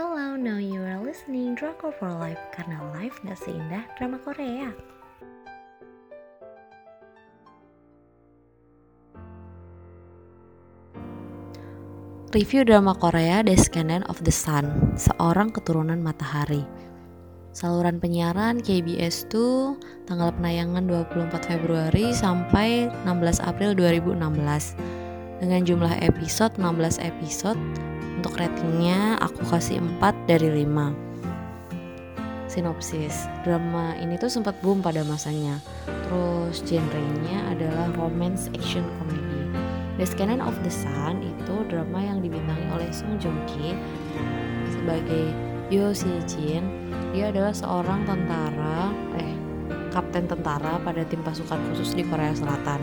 Hello, now you are listening Drama for Life karena life gak seindah drama Korea. Review drama Korea Descendant of the Sun, seorang keturunan matahari. Saluran penyiaran KBS 2 tanggal penayangan 24 Februari sampai 16 April 2016 dengan jumlah episode 16 episode untuk ratingnya aku kasih 4 dari 5 sinopsis drama ini tuh sempat boom pada masanya. Terus genrenya adalah romance action comedy. The Scanner of the Sun itu drama yang dibintangi oleh Song Joong Ki sebagai Yo Si Jin dia adalah seorang tentara, eh, kapten tentara pada tim pasukan khusus di Korea Selatan.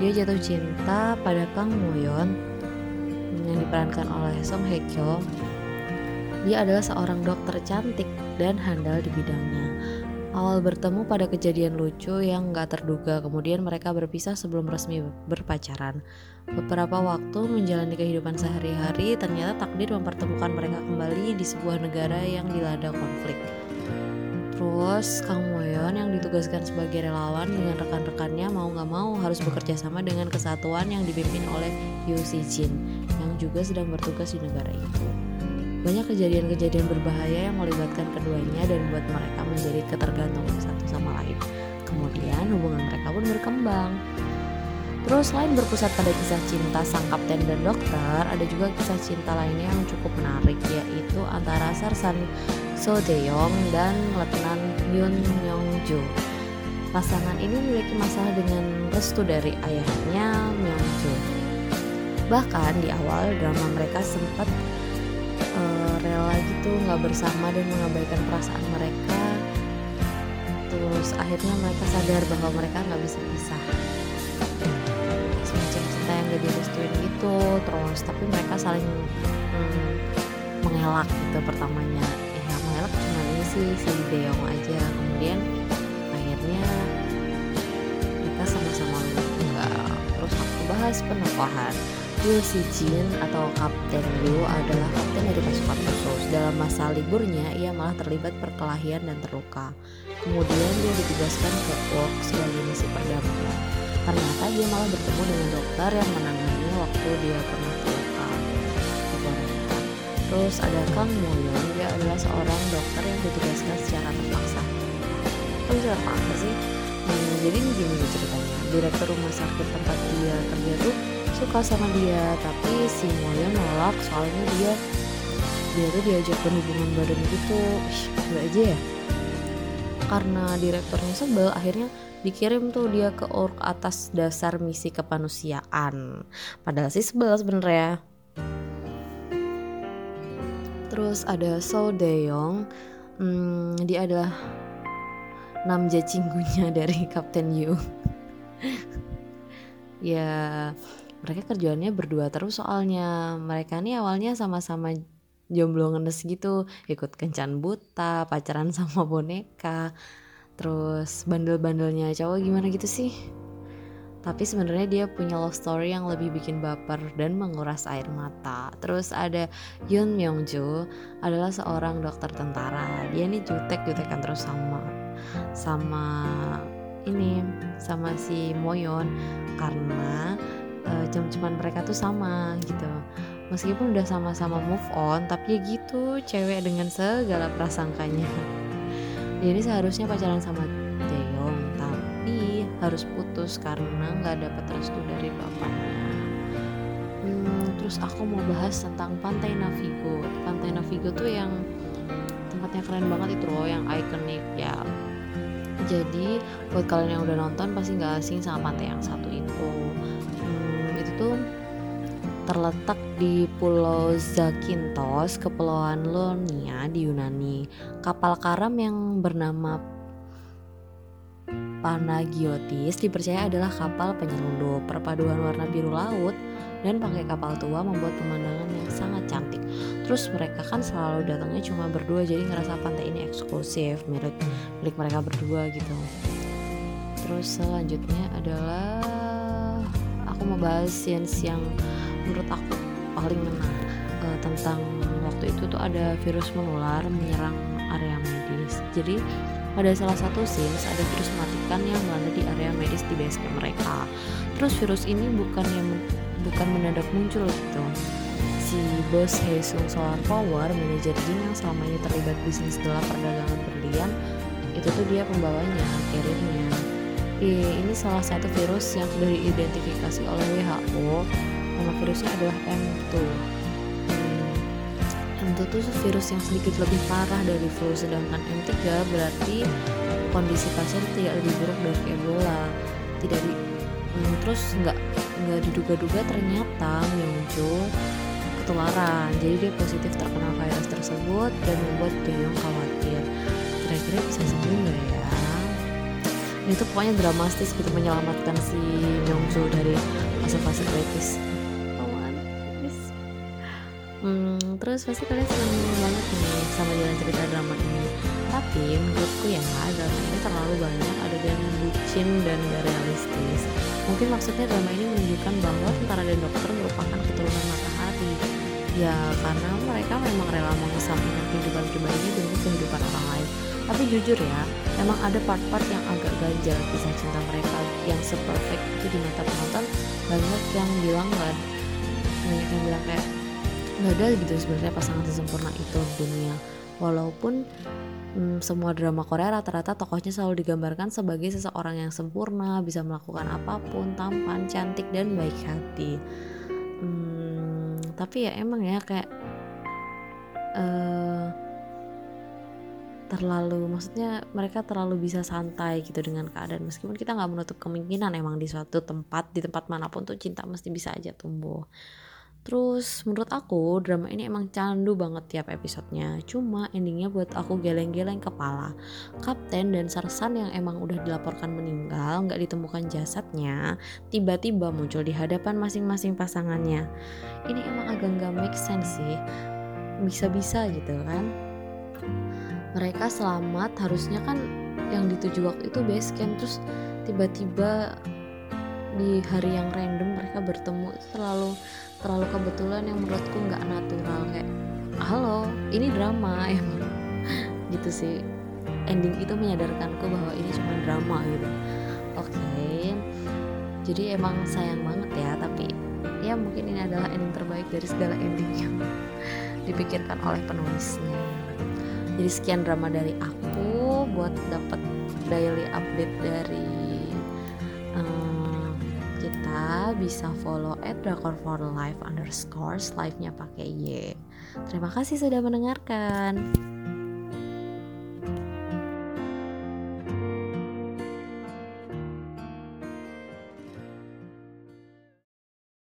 Dia jatuh cinta pada Kang Moyon yang diperankan oleh Song Hye Kyo. Dia adalah seorang dokter cantik dan handal di bidangnya. Awal bertemu pada kejadian lucu yang gak terduga, kemudian mereka berpisah sebelum resmi berpacaran. Beberapa waktu menjalani kehidupan sehari-hari, ternyata takdir mempertemukan mereka kembali di sebuah negara yang dilanda konflik. Terus Kang Moyon yang ditugaskan sebagai relawan dengan rekan-rekannya mau gak mau harus bekerja sama dengan kesatuan yang dipimpin oleh Yu Si Jin juga sedang bertugas di negara itu. Banyak kejadian-kejadian berbahaya yang melibatkan keduanya dan membuat mereka menjadi ketergantungan satu sama lain. Kemudian hubungan mereka pun berkembang. Terus selain berpusat pada kisah cinta sang kapten dan dokter, ada juga kisah cinta lainnya yang cukup menarik yaitu antara Sarsan So Deong dan Letnan Yun Myung Jo. Pasangan ini memiliki masalah dengan restu dari ayahnya Myung Jo. Bahkan di awal drama mereka sempat uh, rela gitu nggak bersama dan mengabaikan perasaan mereka. Terus akhirnya mereka sadar bahwa mereka nggak bisa pisah. Semacam cinta yang gak direstuin gitu terus tapi mereka saling hmm, mengelak gitu pertamanya. Ya mengelak cuma ini sih si Deong aja. Kemudian akhirnya mereka sama-sama enggak terus aku bahas penokohan Yu Si Jin atau Kapten Yu adalah kapten dari pasukan khusus. Dalam masa liburnya, ia malah terlibat perkelahian dan terluka. Kemudian dia ditugaskan ke Ork sebagai misi perdamaian. Ternyata dia malah bertemu dengan dokter yang menangani waktu dia pernah terluka. Terus ada Kang Moyon, dia adalah seorang dokter yang ditugaskan secara terpaksa. Bisa terpaksa sih? Hmm, jadi ini gini ceritanya. Direktur rumah sakit tempat dia kerja tuh suka sama dia tapi si Moya nolak soalnya dia dia tuh diajak berhubungan badan gitu. Ih, aja ya. Karena direkturnya sebel akhirnya dikirim tuh dia ke ork atas dasar misi kemanusiaan. Padahal sih sebel sebenarnya. Terus ada So Deyong hmm, dia adalah namja cinggunya dari Kapten Yu. Ya mereka kerjaannya berdua terus soalnya mereka nih awalnya sama-sama jomblo ngenes gitu ikut kencan buta pacaran sama boneka terus bandel-bandelnya cowok gimana gitu sih tapi sebenarnya dia punya love story yang lebih bikin baper dan menguras air mata. Terus ada Yoon Myung Jo adalah seorang dokter tentara. Dia nih jutek jutekan terus sama sama ini sama si Moyon karena uh, jam-jaman mereka tuh sama gitu. Meskipun udah sama-sama move on tapi ya gitu cewek dengan segala prasangkanya. Jadi seharusnya pacaran sama Jaeyoung tapi harus putus karena nggak dapat restu dari bapaknya. Hmm, terus aku mau bahas tentang Pantai Navigo. Pantai Navigo tuh yang tempatnya keren banget itu loh yang ikonik ya. Jadi buat kalian yang udah nonton pasti nggak asing sama pantai yang satu itu itu terletak di Pulau Zakynthos, Kepulauan Lonia di Yunani. Kapal karam yang bernama Panagiotis dipercaya adalah kapal penyelundup. Perpaduan warna biru laut dan pakai kapal tua membuat pemandangan yang sangat cantik. Terus mereka kan selalu datangnya cuma berdua jadi ngerasa pantai ini eksklusif milik milik mereka berdua gitu. Terus selanjutnya adalah aku mau bahas scenes yang menurut aku paling menarik uh, tentang waktu itu tuh ada virus menular menyerang area medis. Jadi pada salah satu scenes ada virus mematikan yang melanda di area medis di camp mereka. Terus virus ini bukan yang bukan mendadak muncul gitu. Si bos Hesung Solar Power manajer Jin yang selama ini terlibat bisnis gelap perdagangan berlian itu tuh dia pembawanya carriernya ini salah satu virus yang sudah diidentifikasi oleh WHO nama virusnya adalah M2 hmm, M2 itu virus yang sedikit lebih parah dari flu sedangkan M3 berarti kondisi pasien tidak lebih buruk dari Ebola. Tidak di hmm, terus nggak nggak diduga-duga ternyata muncul ketularan. Jadi dia positif terkena virus tersebut dan membuat Doyong khawatir. Kira-kira bisa sembuh nggak ya itu pokoknya dramatis gitu menyelamatkan si Myungju dari fase-fase kritis. Hmm, terus pasti kalian senang banget nih sama jalan cerita drama ini. Tapi menurutku ya drama ini terlalu banyak adegan bucin dan gak realistis. Mungkin maksudnya drama ini menunjukkan bahwa tentara dan dokter merupakan keturunan matahari. Ya karena mereka memang rela mengesampingkan kehidupan pribadi demi kehidupan orang lain tapi jujur ya emang ada part-part yang agak ganjal kisah cinta mereka yang seperfect itu di mata penonton. Banyak yang bilang kan banyak yang bilang kayak nggak ada gitu sebenarnya pasangan sesempurna itu di dunia. Walaupun hmm, semua drama Korea rata-rata tokohnya selalu digambarkan sebagai seseorang yang sempurna bisa melakukan apa pun tampan cantik dan baik hati. Hmm, tapi ya emang ya kayak uh, terlalu maksudnya mereka terlalu bisa santai gitu dengan keadaan. Meskipun kita nggak menutup kemungkinan emang di suatu tempat di tempat mana pun tuh cinta mesti bisa aja tumbuh. Terus menurut aku drama ini emang candu banget tiap episodenya. Cuma endingnya buat aku geleng-geleng kepala. Kapten dan Sarsan yang emang udah dilaporkan meninggal nggak ditemukan jasadnya Tiba-tiba muncul di hadapan masing-masing pasangannya. Ini emang agak nggak make sense sih. Bisa-bisa gitu kan mereka selamat harusnya kan yang dituju waktu itu base camp. Terus tiba-tiba di hari yang random mereka bertemu. Terlalu terlalu kebetulan yang menurutku nggak natural. Kayak halo ini drama. Emang gitu sih. Ending itu menyadarkanku bahwa ini cuma drama gitu. Oke. Okay. jadi emang sayang banget ya tapi ya mungkin ini adalah ending terbaik dari segala ending yang dipikirkan oleh penulisnya jadi sekian drama dari aku buat dapat daily update dari um, kita. Bisa follow at drakor for life underscore live nya pakai y. Terima kasih sudah mendengarkan